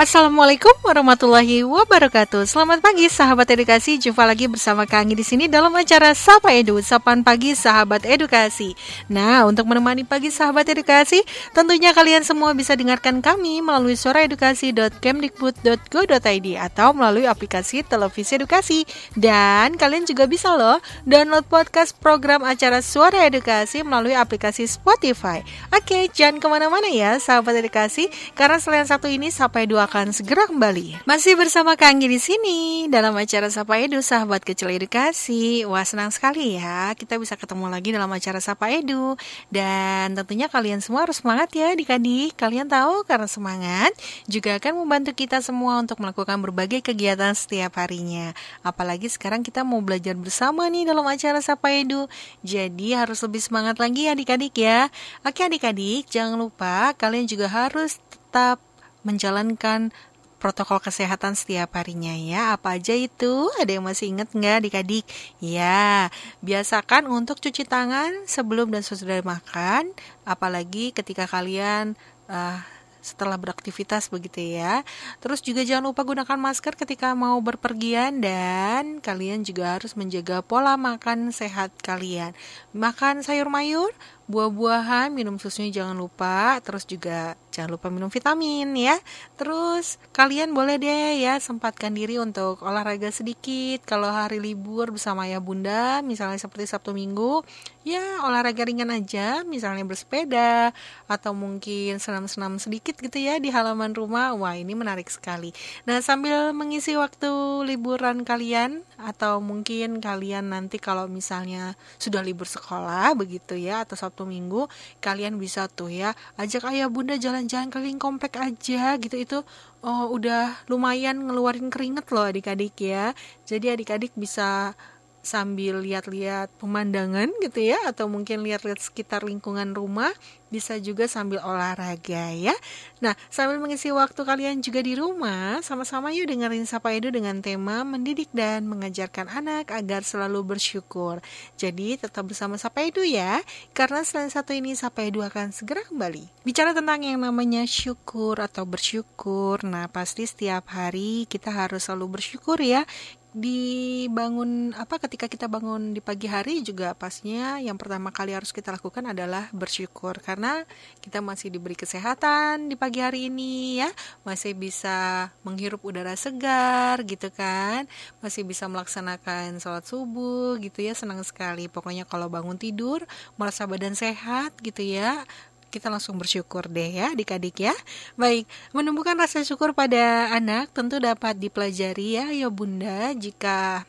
Assalamualaikum warahmatullahi wabarakatuh. Selamat pagi sahabat edukasi. Jumpa lagi bersama Kangi di sini dalam acara Sapa Edu, Sapan Pagi Sahabat Edukasi. Nah, untuk menemani pagi sahabat edukasi, tentunya kalian semua bisa dengarkan kami melalui suaraedukasi.kemdikbud.go.id atau melalui aplikasi televisi edukasi. Dan kalian juga bisa loh download podcast program acara Suara Edukasi melalui aplikasi Spotify. Oke, jangan ke mana-mana ya sahabat edukasi, karena selain satu ini Sapa Edu akan segera kembali. Masih bersama Kang di sini dalam acara Sapa Edu Sahabat Kecil Edukasi. Wah, senang sekali ya kita bisa ketemu lagi dalam acara Sapa Edu. Dan tentunya kalian semua harus semangat ya Adik-adik. Kalian tahu karena semangat juga akan membantu kita semua untuk melakukan berbagai kegiatan setiap harinya. Apalagi sekarang kita mau belajar bersama nih dalam acara Sapa Edu. Jadi harus lebih semangat lagi adik-adik ya. Oke adik-adik, jangan lupa kalian juga harus tetap menjalankan protokol kesehatan setiap harinya ya. Apa aja itu? Ada yang masih ingat nggak adik-adik? Ya, biasakan untuk cuci tangan sebelum dan sesudah makan, apalagi ketika kalian uh, setelah beraktivitas begitu ya. Terus juga jangan lupa gunakan masker ketika mau berpergian dan kalian juga harus menjaga pola makan sehat kalian. Makan sayur mayur, buah-buahan, minum susunya jangan lupa, terus juga Jangan lupa minum vitamin ya. Terus kalian boleh deh ya sempatkan diri untuk olahraga sedikit. Kalau hari libur bersama ayah bunda, misalnya seperti Sabtu Minggu, ya olahraga ringan aja, misalnya bersepeda atau mungkin senam-senam sedikit gitu ya di halaman rumah. Wah ini menarik sekali. Nah sambil mengisi waktu liburan kalian atau mungkin kalian nanti kalau misalnya sudah libur sekolah begitu ya atau Sabtu Minggu, kalian bisa tuh ya ajak ayah bunda jalan jalan-jalan keliling komplek aja gitu. Itu oh, udah lumayan ngeluarin keringet loh adik-adik ya. Jadi adik-adik bisa sambil lihat-lihat pemandangan gitu ya atau mungkin lihat-lihat sekitar lingkungan rumah bisa juga sambil olahraga ya. Nah, sambil mengisi waktu kalian juga di rumah, sama-sama yuk dengerin Sapa Edu dengan tema mendidik dan mengajarkan anak agar selalu bersyukur. Jadi, tetap bersama Sapa Edu ya, karena selain satu ini Sapa Edu akan segera kembali. Bicara tentang yang namanya syukur atau bersyukur, nah pasti setiap hari kita harus selalu bersyukur ya dibangun apa ketika kita bangun di pagi hari juga pastinya yang pertama kali harus kita lakukan adalah bersyukur. Karena kita masih diberi kesehatan di pagi hari ini ya. Masih bisa menghirup udara segar gitu kan. Masih bisa melaksanakan sholat subuh gitu ya. Senang sekali. Pokoknya kalau bangun tidur merasa badan sehat gitu ya kita langsung bersyukur deh ya adik-adik ya. Baik, menumbuhkan rasa syukur pada anak tentu dapat dipelajari ya ya bunda jika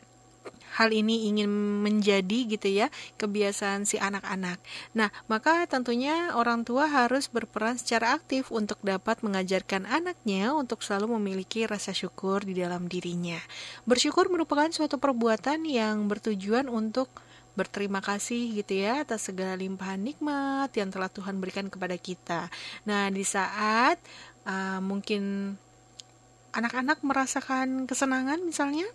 hal ini ingin menjadi gitu ya kebiasaan si anak-anak. Nah, maka tentunya orang tua harus berperan secara aktif untuk dapat mengajarkan anaknya untuk selalu memiliki rasa syukur di dalam dirinya. Bersyukur merupakan suatu perbuatan yang bertujuan untuk berterima kasih gitu ya atas segala limpahan nikmat yang telah Tuhan berikan kepada kita. Nah, di saat uh, mungkin anak-anak merasakan kesenangan misalnya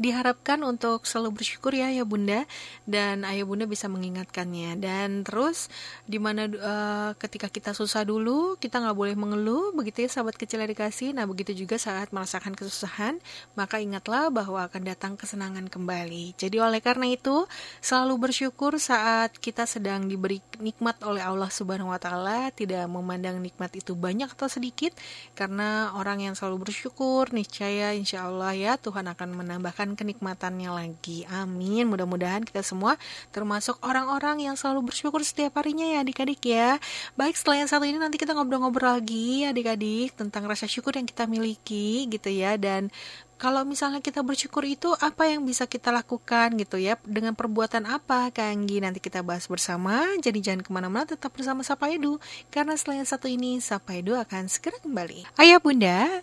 diharapkan untuk selalu bersyukur ya ya bunda. Dan ayah bunda bisa mengingatkannya. Dan terus di mana uh, eh, ketika kita susah dulu kita nggak boleh mengeluh. Begitu ya sahabat kecil dikasih. Nah begitu juga saat merasakan kesusahan maka ingatlah bahwa akan datang kesenangan kembali. Jadi oleh karena itu selalu bersyukur saat kita sedang diberi nikmat oleh Allah Subhanahu Wa Taala. Tidak memandang nikmat itu banyak atau sedikit. Karena orang yang selalu bersyukur niscaya insya Allah ya Tuhan akan menambahkan merasakan kenikmatannya lagi. Amin. Mudah-mudahan kita semua termasuk orang-orang yang selalu bersyukur setiap harinya ya adik-adik ya. Baik, setelah yang satu ini nanti kita ngobrol-ngobrol lagi adik-adik tentang rasa syukur yang kita miliki gitu ya. Dan kalau misalnya kita bersyukur itu apa yang bisa kita lakukan gitu ya? Dengan perbuatan apa Kak Anggi? Nanti kita bahas bersama. Jadi jangan ke mana-mana tetap bersama Sapa Edu. Karena selain satu ini Sapa Edu akan segera kembali. Ayah Bunda.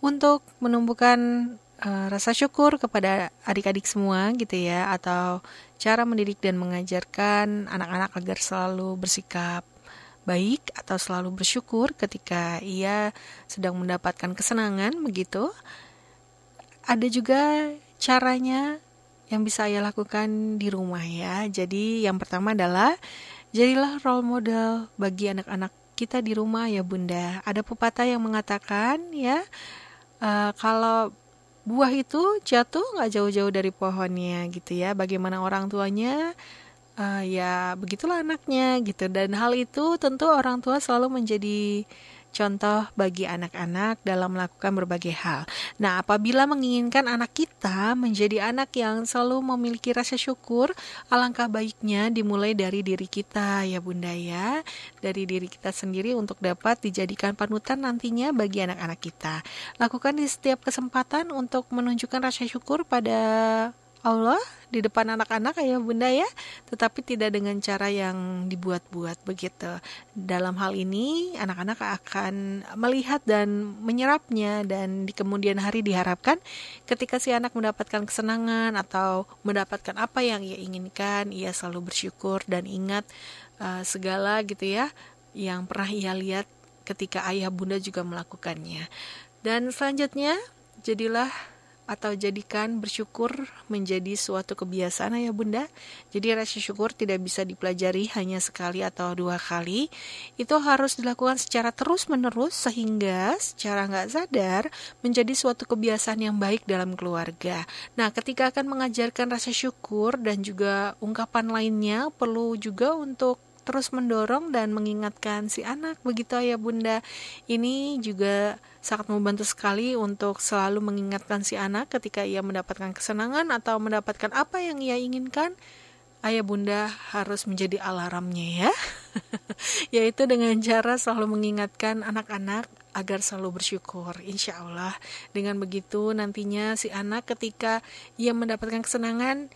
Untuk menumbuhkan uh, rasa syukur kepada adik-adik semua gitu ya atau cara mendidik dan mengajarkan anak-anak agar selalu bersikap baik atau selalu bersyukur ketika ia sedang mendapatkan kesenangan begitu ada juga caranya yang bisa ayah lakukan di rumah ya. Jadi yang pertama adalah jadilah role model bagi anak-anak kita di rumah ya bunda. Ada pepatah yang mengatakan ya uh, kalau buah itu jatuh nggak jauh-jauh dari pohonnya gitu ya. Bagaimana orang tuanya uh, ya begitulah anaknya gitu. Dan hal itu tentu orang tua selalu menjadi contoh bagi anak-anak dalam melakukan berbagai hal. Nah, apabila menginginkan anak kita menjadi anak yang selalu memiliki rasa syukur, alangkah baiknya dimulai dari diri kita ya Bunda ya, dari diri kita sendiri untuk dapat dijadikan panutan nantinya bagi anak-anak kita. Lakukan di setiap kesempatan untuk menunjukkan rasa syukur pada Allah di depan anak-anak ya bunda ya. Tetapi tidak dengan cara yang dibuat-buat begitu. Dalam hal ini anak-anak akan melihat dan menyerapnya dan di kemudian hari diharapkan ketika si anak mendapatkan kesenangan atau mendapatkan apa yang ia inginkan ia selalu bersyukur dan ingat uh, segala gitu ya yang pernah ia lihat ketika ayah bunda juga melakukannya. Dan selanjutnya jadilah atau jadikan bersyukur menjadi suatu kebiasaan ayah bunda. Jadi rasa syukur tidak bisa dipelajari hanya sekali atau dua kali. Itu harus dilakukan secara terus menerus sehingga secara nggak sadar menjadi suatu kebiasaan yang baik dalam keluarga. Nah ketika akan mengajarkan rasa syukur dan juga ungkapan lainnya perlu juga untuk terus mendorong dan mengingatkan si anak begitu ayah bunda. Ini juga sangat membantu sekali untuk selalu mengingatkan si anak ketika ia mendapatkan kesenangan atau mendapatkan apa yang ia inginkan. Ayah bunda harus menjadi alarmnya ya, yaitu dengan cara selalu mengingatkan anak-anak agar selalu bersyukur. Insya Allah, dengan begitu nantinya si anak ketika ia mendapatkan kesenangan,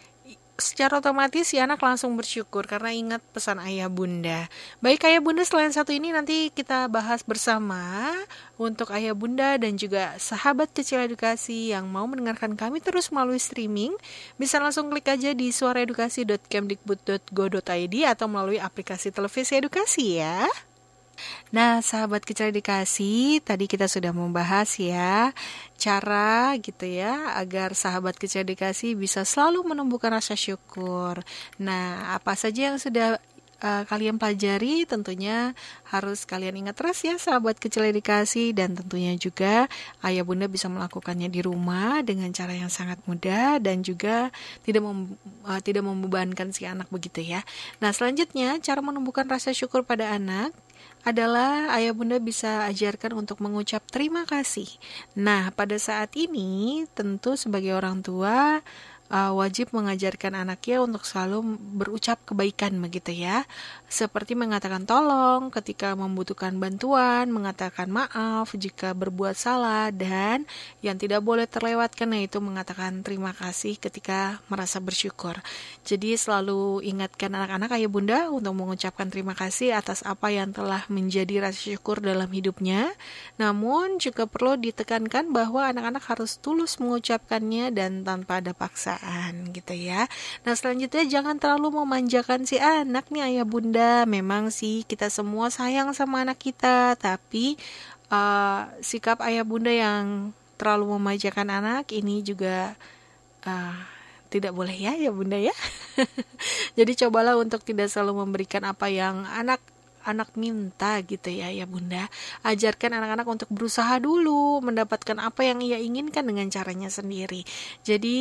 secara otomatis si anak langsung bersyukur karena ingat pesan ayah bunda. Baik ayah bunda selain satu ini nanti kita bahas bersama untuk ayah bunda dan juga sahabat kecil edukasi yang mau mendengarkan kami terus melalui streaming bisa langsung klik aja di suaraedukasi.kemdikbud.go.id atau melalui aplikasi televisi edukasi ya. Nah, sahabat kecil dikasih, tadi kita sudah membahas ya cara gitu ya agar sahabat kecil dikasih bisa selalu menumbuhkan rasa syukur. Nah, apa saja yang sudah uh, kalian pelajari tentunya harus kalian ingat terus ya sahabat kecil edukasi dan tentunya juga ayah bunda bisa melakukannya di rumah dengan cara yang sangat mudah dan juga tidak mem, uh, tidak membebankan si anak begitu ya. Nah selanjutnya cara menumbuhkan rasa syukur pada anak adalah ayah bunda bisa ajarkan untuk mengucap terima kasih. Nah, pada saat ini tentu sebagai orang tua uh, wajib mengajarkan anaknya untuk selalu berucap kebaikan begitu ya. Seperti mengatakan tolong ketika membutuhkan bantuan, mengatakan maaf jika berbuat salah dan yang tidak boleh terlewatkan yaitu mengatakan terima kasih ketika merasa bersyukur. Jadi selalu ingatkan anak-anak ayah bunda untuk mengucapkan terima kasih atas apa yang telah menjadi rasa syukur dalam hidupnya. Namun juga perlu ditekankan bahwa anak-anak harus tulus mengucapkannya dan tanpa ada paksaan perasaan gitu ya. Nah selanjutnya jangan terlalu memanjakan si anak nih ayah bunda. Memang sih kita semua sayang sama anak kita, tapi uh, sikap ayah bunda yang terlalu memanjakan anak ini juga uh, tidak boleh ya ya bunda ya. Jadi cobalah untuk tidak selalu memberikan apa yang anak anak minta gitu ya ya bunda ajarkan anak-anak untuk berusaha dulu mendapatkan apa yang ia inginkan dengan caranya sendiri jadi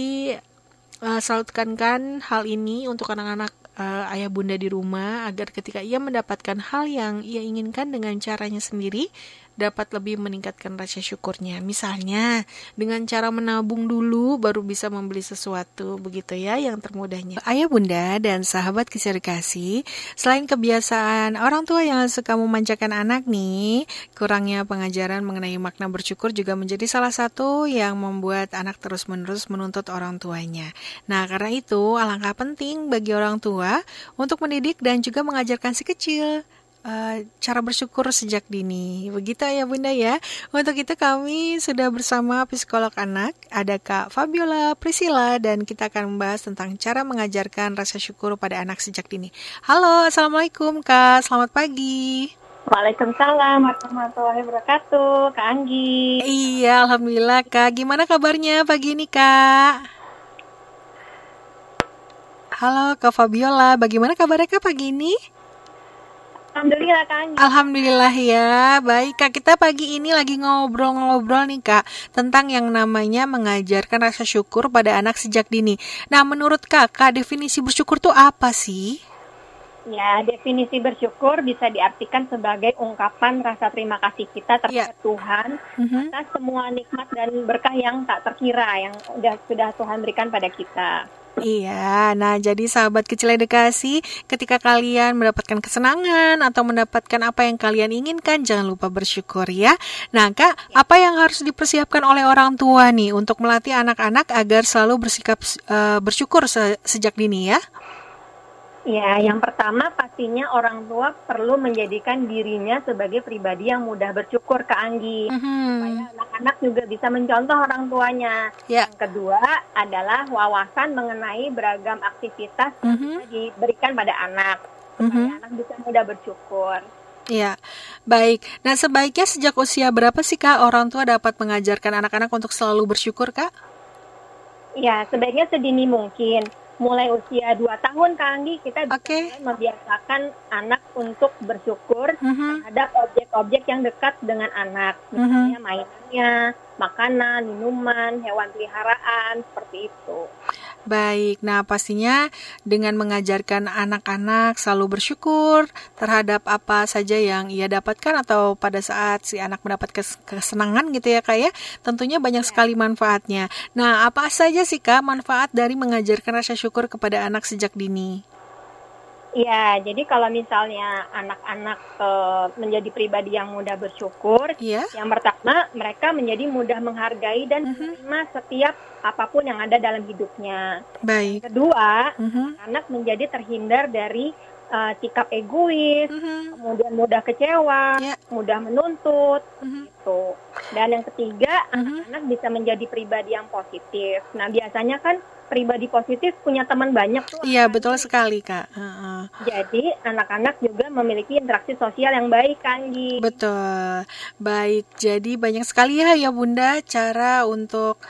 uh, selalu tekankan hal ini untuk anak-anak uh, ayah bunda di rumah agar ketika ia mendapatkan hal yang ia inginkan dengan caranya sendiri dapat lebih meningkatkan rasa syukurnya. Misalnya dengan cara menabung dulu baru bisa membeli sesuatu begitu ya yang termudahnya. Ayah bunda dan sahabat kasih selain kebiasaan orang tua yang suka memanjakan anak nih, kurangnya pengajaran mengenai makna bersyukur juga menjadi salah satu yang membuat anak terus-menerus menuntut orang tuanya. Nah, karena itu alangkah penting bagi orang tua untuk mendidik dan juga mengajarkan si kecil Uh, cara bersyukur sejak dini. Begitu ya Bunda ya. Untuk itu kami sudah bersama psikolog anak, ada Kak Fabiola Priscilla dan kita akan membahas tentang cara mengajarkan rasa syukur pada anak sejak dini. Halo, Assalamualaikum Kak, selamat pagi. Waalaikumsalam warahmatullahi wabarakatuh, Kak Anggi. Iya, Alhamdulillah Kak. Gimana kabarnya pagi ini Kak? Halo Kak Fabiola, bagaimana kabarnya Kak pagi ini? Alhamdulillah Kak Anggi. Alhamdulillah ya, baik Kak. Kita pagi ini lagi ngobrol-ngobrol nih Kak tentang yang namanya mengajarkan rasa syukur pada anak sejak dini. Nah, menurut Kakak definisi bersyukur tuh apa sih? Ya, definisi bersyukur bisa diartikan sebagai ungkapan rasa terima kasih kita terhadap ya. Tuhan mm-hmm. atas semua nikmat dan berkah yang tak terkira yang sudah sudah Tuhan berikan pada kita. Iya, nah jadi sahabat kecil edukasi, ketika kalian mendapatkan kesenangan atau mendapatkan apa yang kalian inginkan, jangan lupa bersyukur ya. Nah kak, apa yang harus dipersiapkan oleh orang tua nih untuk melatih anak-anak agar selalu bersikap uh, bersyukur se sejak dini ya? Ya, yang pertama pastinya orang tua perlu menjadikan dirinya sebagai pribadi yang mudah bersyukur ke Anggi, mm-hmm. supaya anak-anak juga bisa mencontoh orang tuanya. Yeah. Yang kedua adalah wawasan mengenai beragam aktivitas mm-hmm. yang diberikan pada anak, supaya mm-hmm. anak bisa mudah bersyukur. Ya, baik. Nah, sebaiknya sejak usia berapa sih Kak orang tua dapat mengajarkan anak-anak untuk selalu bersyukur, Kak? Ya, sebaiknya sedini mungkin mulai usia 2 tahun Kak Anggi kita bisa okay. membiasakan anak untuk bersyukur mm-hmm. -huh. terhadap objek-objek yang dekat dengan anak mm-hmm. misalnya uh -huh. mainannya, makanan, minuman, hewan peliharaan seperti itu. Baik, nah pastinya dengan mengajarkan anak-anak selalu bersyukur terhadap apa saja yang ia dapatkan atau pada saat si anak mendapat kesenangan gitu ya kak ya, tentunya banyak ya. sekali manfaatnya. Nah apa saja sih kak manfaat dari mengajarkan rasa syukur kepada anak sejak dini? Iya, jadi kalau misalnya anak-anak e, menjadi pribadi yang mudah bersyukur, yeah. yang pertama mereka menjadi mudah menghargai dan -huh. menerima setiap apa pun yang ada dalam hidupnya. Baik. Kedua, uh -huh. anak menjadi terhindar dari uh, sikap egois, uh -huh. kemudian mudah kecewa, yeah. mudah menuntut, uh -huh. gitu. Dan yang ketiga, anak-anak uh -huh. bisa menjadi pribadi yang positif. Nah, biasanya kan pribadi positif punya teman banyak tuh. Iya betul sekali kak. Uh -uh. Jadi anak-anak juga memiliki interaksi sosial yang baik kan Betul. Baik. Jadi banyak sekali ya ya bunda cara untuk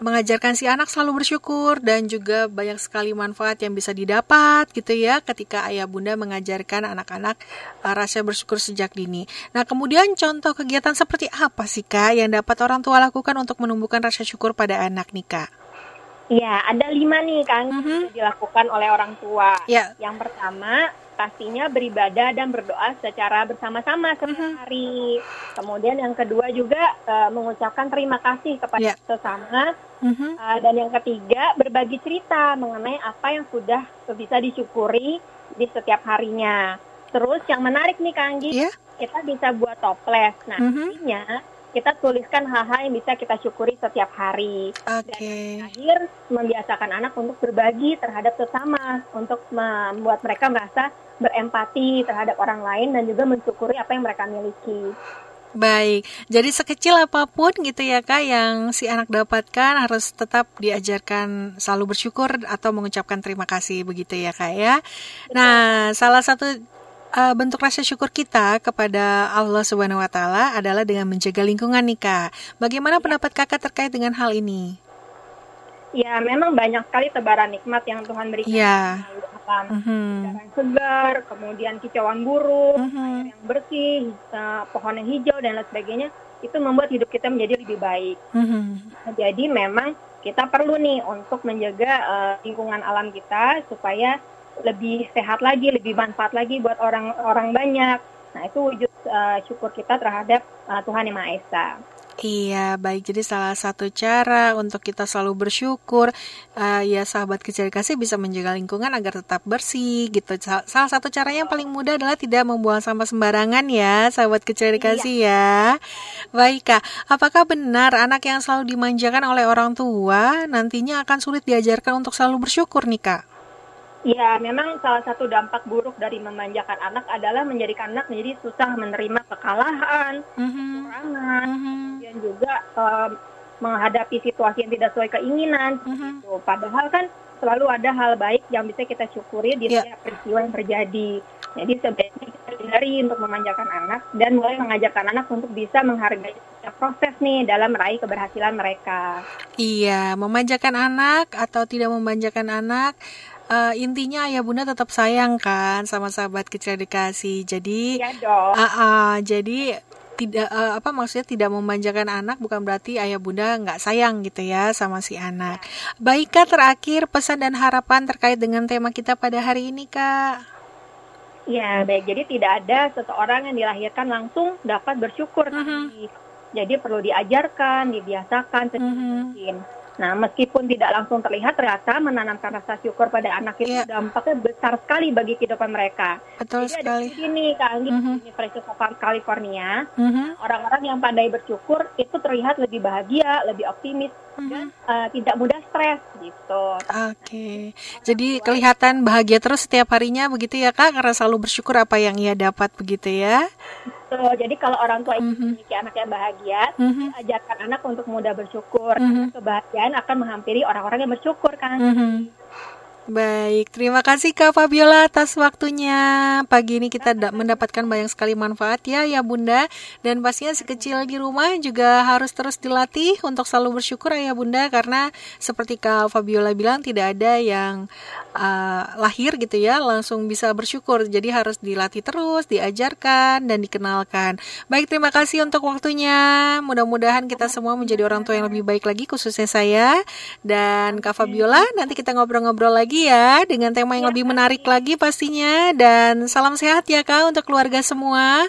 mengajarkan si anak selalu bersyukur dan juga banyak sekali manfaat yang bisa didapat gitu ya ketika ayah bunda mengajarkan anak-anak uh, rasa bersyukur sejak dini. Nah kemudian contoh kegiatan seperti apa sih kak yang dapat orang tua lakukan untuk menumbuhkan rasa syukur pada anak nih kak? Iya, ada lima nih kan mm -hmm. dilakukan oleh orang tua. Yeah. Yang pertama pastinya beribadah dan berdoa secara bersama-sama setiap mm -hmm. hari. Kemudian yang kedua juga uh, mengucapkan terima kasih kepada yeah. sesama. Mm -hmm. uh, dan yang ketiga berbagi cerita mengenai apa yang sudah bisa disyukuri di setiap harinya. Terus yang menarik nih Kanggi, yeah. kita bisa buat toples. Nah, mm -hmm kita tuliskan hal-hal yang bisa kita syukuri setiap hari. Okay. Dan akhir membiasakan anak untuk berbagi terhadap sesama, untuk membuat mereka merasa berempati terhadap orang lain dan juga mensyukuri apa yang mereka miliki. Baik, jadi sekecil apa pun gitu ya kak yang si anak dapatkan harus tetap diajarkan selalu bersyukur atau mengucapkan terima kasih begitu ya kak ya. Nah, salah satu uh, bentuk rasa syukur kita kepada Allah Subhanahu wa taala adalah dengan menjaga lingkungan nih Kak. Bagaimana ya. pendapat Kakak terkait dengan hal ini? Ya, memang banyak sekali tebaran nikmat yang Tuhan berikan. Ya. Mm -hmm. segar, kemudian kicauan burung, mm -hmm. air yang bersih, uh, pohon yang hijau dan lain sebagainya, itu membuat hidup kita menjadi lebih baik. Mm -hmm. Jadi memang kita perlu nih untuk menjaga uh, lingkungan alam kita supaya lebih sehat lagi, lebih manfaat lagi buat orang-orang banyak. Nah, itu wujud uh, syukur kita terhadap uh, Tuhan Yang Maha Esa. Iya, baik. Jadi salah satu cara untuk kita selalu bersyukur, uh, ya sahabat kecil kasih bisa menjaga lingkungan agar tetap bersih gitu. Salah satu caranya yang paling mudah adalah tidak membuang sampah sembarangan ya, sahabat kecil kasih iya. ya. Baik kak, apakah benar anak yang selalu dimanjakan oleh orang tua nantinya akan sulit diajarkan untuk selalu bersyukur nih kak? Ya, memang salah satu dampak buruk dari memanjakan anak adalah menjadikan anak menjadi susah menerima kekalahan, mm-hmm. kekurangan, mm-hmm. dan juga um, menghadapi situasi yang tidak sesuai keinginan. Mm-hmm. Gitu. Padahal kan selalu ada hal baik yang bisa kita syukuri di yeah. setiap peristiwa yang terjadi. Jadi sebaiknya kita hindari untuk memanjakan anak dan mulai mengajarkan anak untuk bisa menghargai proses nih dalam meraih keberhasilan mereka. Iya, memanjakan anak atau tidak memanjakan anak uh, intinya ayah bunda tetap sayang kan sama sahabat kecil dikasih. Jadi ya dong. Uh, uh, jadi tidak uh, apa maksudnya tidak memanjakan anak bukan berarti ayah bunda nggak sayang gitu ya sama si anak. Baik kak terakhir pesan dan harapan terkait dengan tema kita pada hari ini kak. Ya baik jadi tidak ada seseorang yang dilahirkan langsung dapat bersyukur. Uh -huh. Jadi perlu diajarkan, dibiasakan sedikit -huh. mungkin. Nah, meskipun tidak langsung terlihat, ternyata menanamkan rasa syukur pada anak itu yeah. dampaknya besar sekali bagi kehidupan mereka. Betul Jadi sekali. Ada ini, Kak Anggi, mm -hmm. University of California, mm-hmm. orang-orang yang pandai bersyukur itu terlihat lebih bahagia, lebih optimis. Dan uh, tidak mudah stres gitu. Oke, okay. jadi kelihatan bahagia terus setiap harinya begitu ya Kak, karena selalu bersyukur apa yang ia dapat begitu ya. Betul. Jadi kalau orang tua ingin mm -hmm. memiliki anak yang bahagia, mm -hmm. ajarkan anak untuk mudah bersyukur. Mm -hmm. Kebahagiaan akan menghampiri orang-orang yang bersyukur kan. Mm -hmm. Baik, terima kasih Kak Fabiola atas waktunya. Pagi ini kita mendapatkan banyak sekali manfaat ya ya Bunda dan pastinya si kecil di rumah juga harus terus dilatih untuk selalu bersyukur ya Bunda karena seperti Kak Fabiola bilang tidak ada yang uh, lahir gitu ya langsung bisa bersyukur. Jadi harus dilatih terus, diajarkan dan dikenalkan. Baik, terima kasih untuk waktunya. Mudah-mudahan kita semua menjadi orang tua yang lebih baik lagi khususnya saya dan Kak Fabiola. Nanti kita ngobrol-ngobrol lagi ya dengan tema yang ya, lebih menarik lagi pastinya dan salam sehat ya Kak untuk keluarga semua.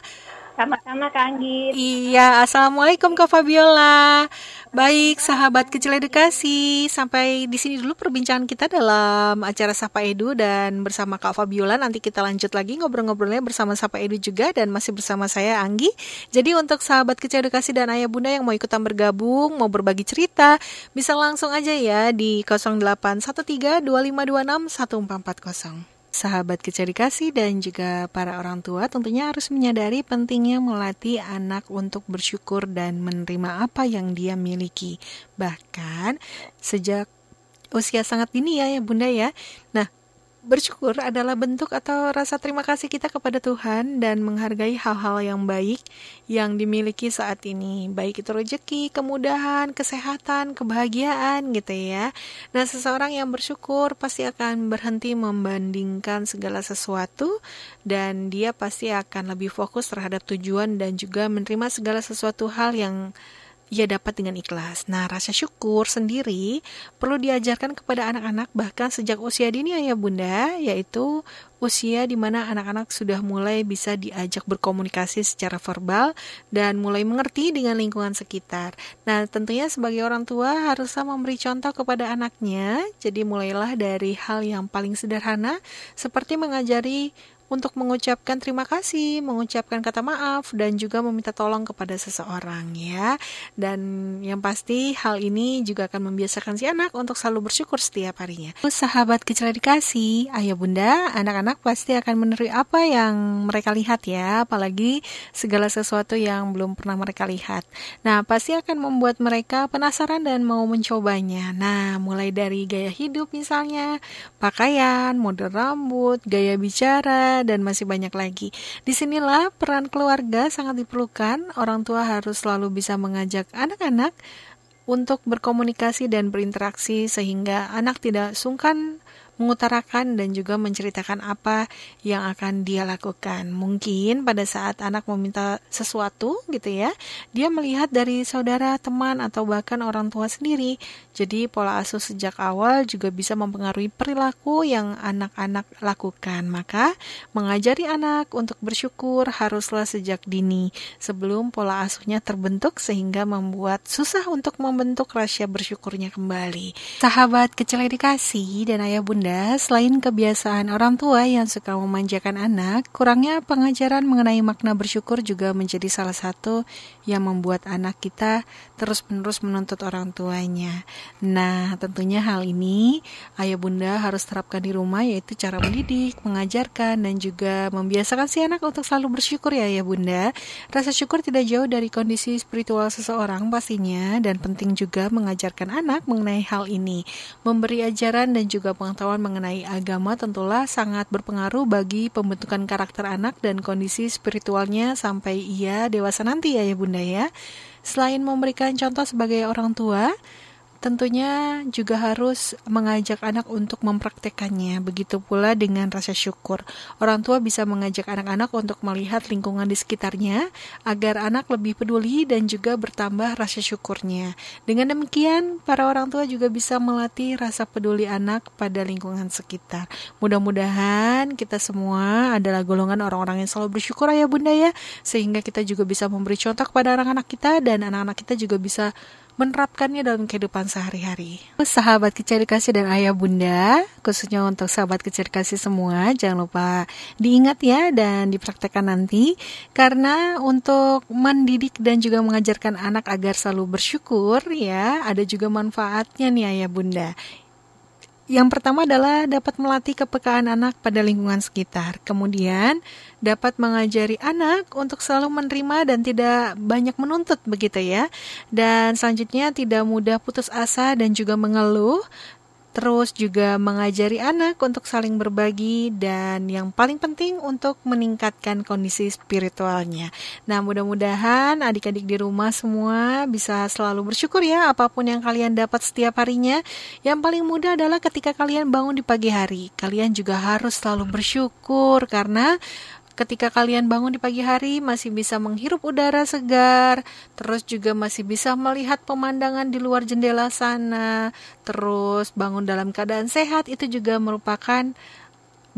Sama-sama Kak Anggit. Iya, Assalamualaikum Kak Fabiola. Baik, sahabat kecil edukasi, sampai di sini dulu perbincangan kita dalam acara Sapa Edu dan bersama Kak Fabiola nanti kita lanjut lagi ngobrol-ngobrolnya bersama Sapa Edu juga dan masih bersama saya Anggi. Jadi untuk sahabat kecil edukasi dan ayah bunda yang mau ikutan bergabung, mau berbagi cerita, bisa langsung aja ya di 0813 2526 1440 sahabat kecil dikasih dan juga para orang tua tentunya harus menyadari pentingnya melatih anak untuk bersyukur dan menerima apa yang dia miliki. Bahkan sejak usia sangat dini ya ya Bunda ya. Nah, Bersyukur adalah bentuk atau rasa terima kasih kita kepada Tuhan dan menghargai hal-hal yang baik yang dimiliki saat ini, baik itu rezeki, kemudahan, kesehatan, kebahagiaan gitu ya. Nah, seseorang yang bersyukur pasti akan berhenti membandingkan segala sesuatu dan dia pasti akan lebih fokus terhadap tujuan dan juga menerima segala sesuatu hal yang ia dapat dengan ikhlas. Nah, rasa syukur sendiri perlu diajarkan kepada anak-anak bahkan sejak usia dini ayah bunda, yaitu usia di mana anak-anak sudah mulai bisa diajak berkomunikasi secara verbal dan mulai mengerti dengan lingkungan sekitar. Nah, tentunya sebagai orang tua haruslah memberi contoh kepada anaknya. Jadi mulailah dari hal yang paling sederhana seperti mengajari untuk mengucapkan terima kasih, mengucapkan kata maaf, dan juga meminta tolong kepada seseorang ya. Dan yang pasti hal ini juga akan membiasakan si anak untuk selalu bersyukur setiap harinya. Sahabat kecil dikasih, ayah bunda, anak-anak pasti akan meneri apa yang mereka lihat ya, apalagi segala sesuatu yang belum pernah mereka lihat. Nah, pasti akan membuat mereka penasaran dan mau mencobanya. Nah, mulai dari gaya hidup misalnya, pakaian, model rambut, gaya bicara, dan masih banyak lagi. Di sinilah peran keluarga sangat diperlukan. Orang tua harus selalu bisa mengajak anak-anak untuk berkomunikasi dan berinteraksi sehingga anak tidak sungkan mengutarakan dan juga menceritakan apa yang akan dia lakukan. Mungkin pada saat anak meminta sesuatu gitu ya, dia melihat dari saudara, teman atau bahkan orang tua sendiri. Jadi pola asuh sejak awal juga bisa mempengaruhi perilaku yang anak-anak lakukan. Maka mengajari anak untuk bersyukur haruslah sejak dini sebelum pola asuhnya terbentuk sehingga membuat susah untuk membentuk rasa bersyukurnya kembali. Sahabat kecil edukasi dan ayah bunda, selain kebiasaan orang tua yang suka memanjakan anak, kurangnya pengajaran mengenai makna bersyukur juga menjadi salah satu yang membuat anak kita terus-menerus menuntut orang tuanya. Nah, tentunya hal ini ayah bunda harus terapkan di rumah yaitu cara mendidik, mengajarkan dan juga membiasakan si anak untuk selalu bersyukur ya ayah bunda. Rasa syukur tidak jauh dari kondisi spiritual seseorang pastinya dan penting juga mengajarkan anak mengenai hal ini. Memberi ajaran dan juga pengetahuan mengenai agama tentulah sangat berpengaruh bagi pembentukan karakter anak dan kondisi spiritualnya sampai ia dewasa nanti ya ya bunda ya. Selain memberikan contoh sebagai orang tua, tentunya juga harus mengajak anak untuk mempraktekannya. Begitu pula dengan rasa syukur. Orang tua bisa mengajak anak-anak untuk melihat lingkungan di sekitarnya agar anak lebih peduli dan juga bertambah rasa syukurnya. Dengan demikian, para orang tua juga bisa melatih rasa peduli anak pada lingkungan sekitar. Mudah-mudahan kita semua adalah golongan orang-orang yang selalu bersyukur ya Bunda ya, sehingga kita juga bisa memberi contoh kepada anak-anak kita dan anak-anak kita juga bisa menerapkannya dalam kehidupan sehari-hari. Sahabat kecil kasih dan ayah bunda, khususnya untuk sahabat kecil kasih semua, jangan lupa diingat ya dan dipraktekkan nanti. Karena untuk mendidik dan juga mengajarkan anak agar selalu bersyukur ya, ada juga manfaatnya nih ayah bunda. Yang pertama adalah dapat melatih kepekaan anak pada lingkungan sekitar. Kemudian, dapat mengajari anak untuk selalu menerima dan tidak banyak menuntut begitu ya. Dan selanjutnya tidak mudah putus asa dan juga mengeluh terus juga mengajari anak untuk saling berbagi dan yang paling penting untuk meningkatkan kondisi spiritualnya. Nah, mudah-mudahan adik-adik di rumah semua bisa selalu bersyukur ya apa pun yang kalian dapat setiap harinya. Yang paling mudah adalah ketika kalian bangun di pagi hari, kalian juga harus selalu bersyukur karena ketika kalian bangun di pagi hari masih bisa menghirup udara segar, terus juga masih bisa melihat pemandangan di luar jendela sana, terus bangun dalam keadaan sehat itu juga merupakan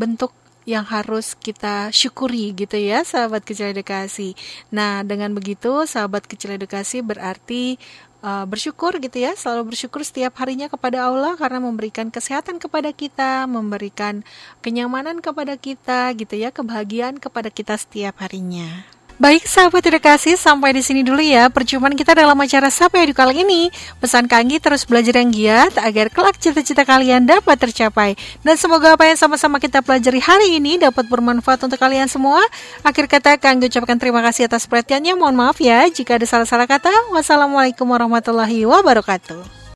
bentuk yang harus kita syukuri gitu ya sahabat kecil edukasi. Nah dengan begitu sahabat kecil edukasi berarti uh, bersyukur gitu ya, selalu bersyukur setiap harinya kepada Allah karena memberikan kesehatan kepada kita, memberikan kenyamanan kepada kita gitu ya, kebahagiaan kepada kita setiap harinya. Baik sahabat edukasi, sampai di sini dulu ya perjumpaan kita dalam acara Sapa Edu kali ini. Pesan Kanggi terus belajar yang giat agar kelak cita-cita kalian dapat tercapai. Dan semoga apa yang sama-sama kita pelajari hari ini dapat bermanfaat untuk kalian semua. Akhir kata Kanggi ucapkan terima kasih atas perhatiannya. Mohon maaf ya jika ada salah-salah kata. Wassalamualaikum warahmatullahi wabarakatuh.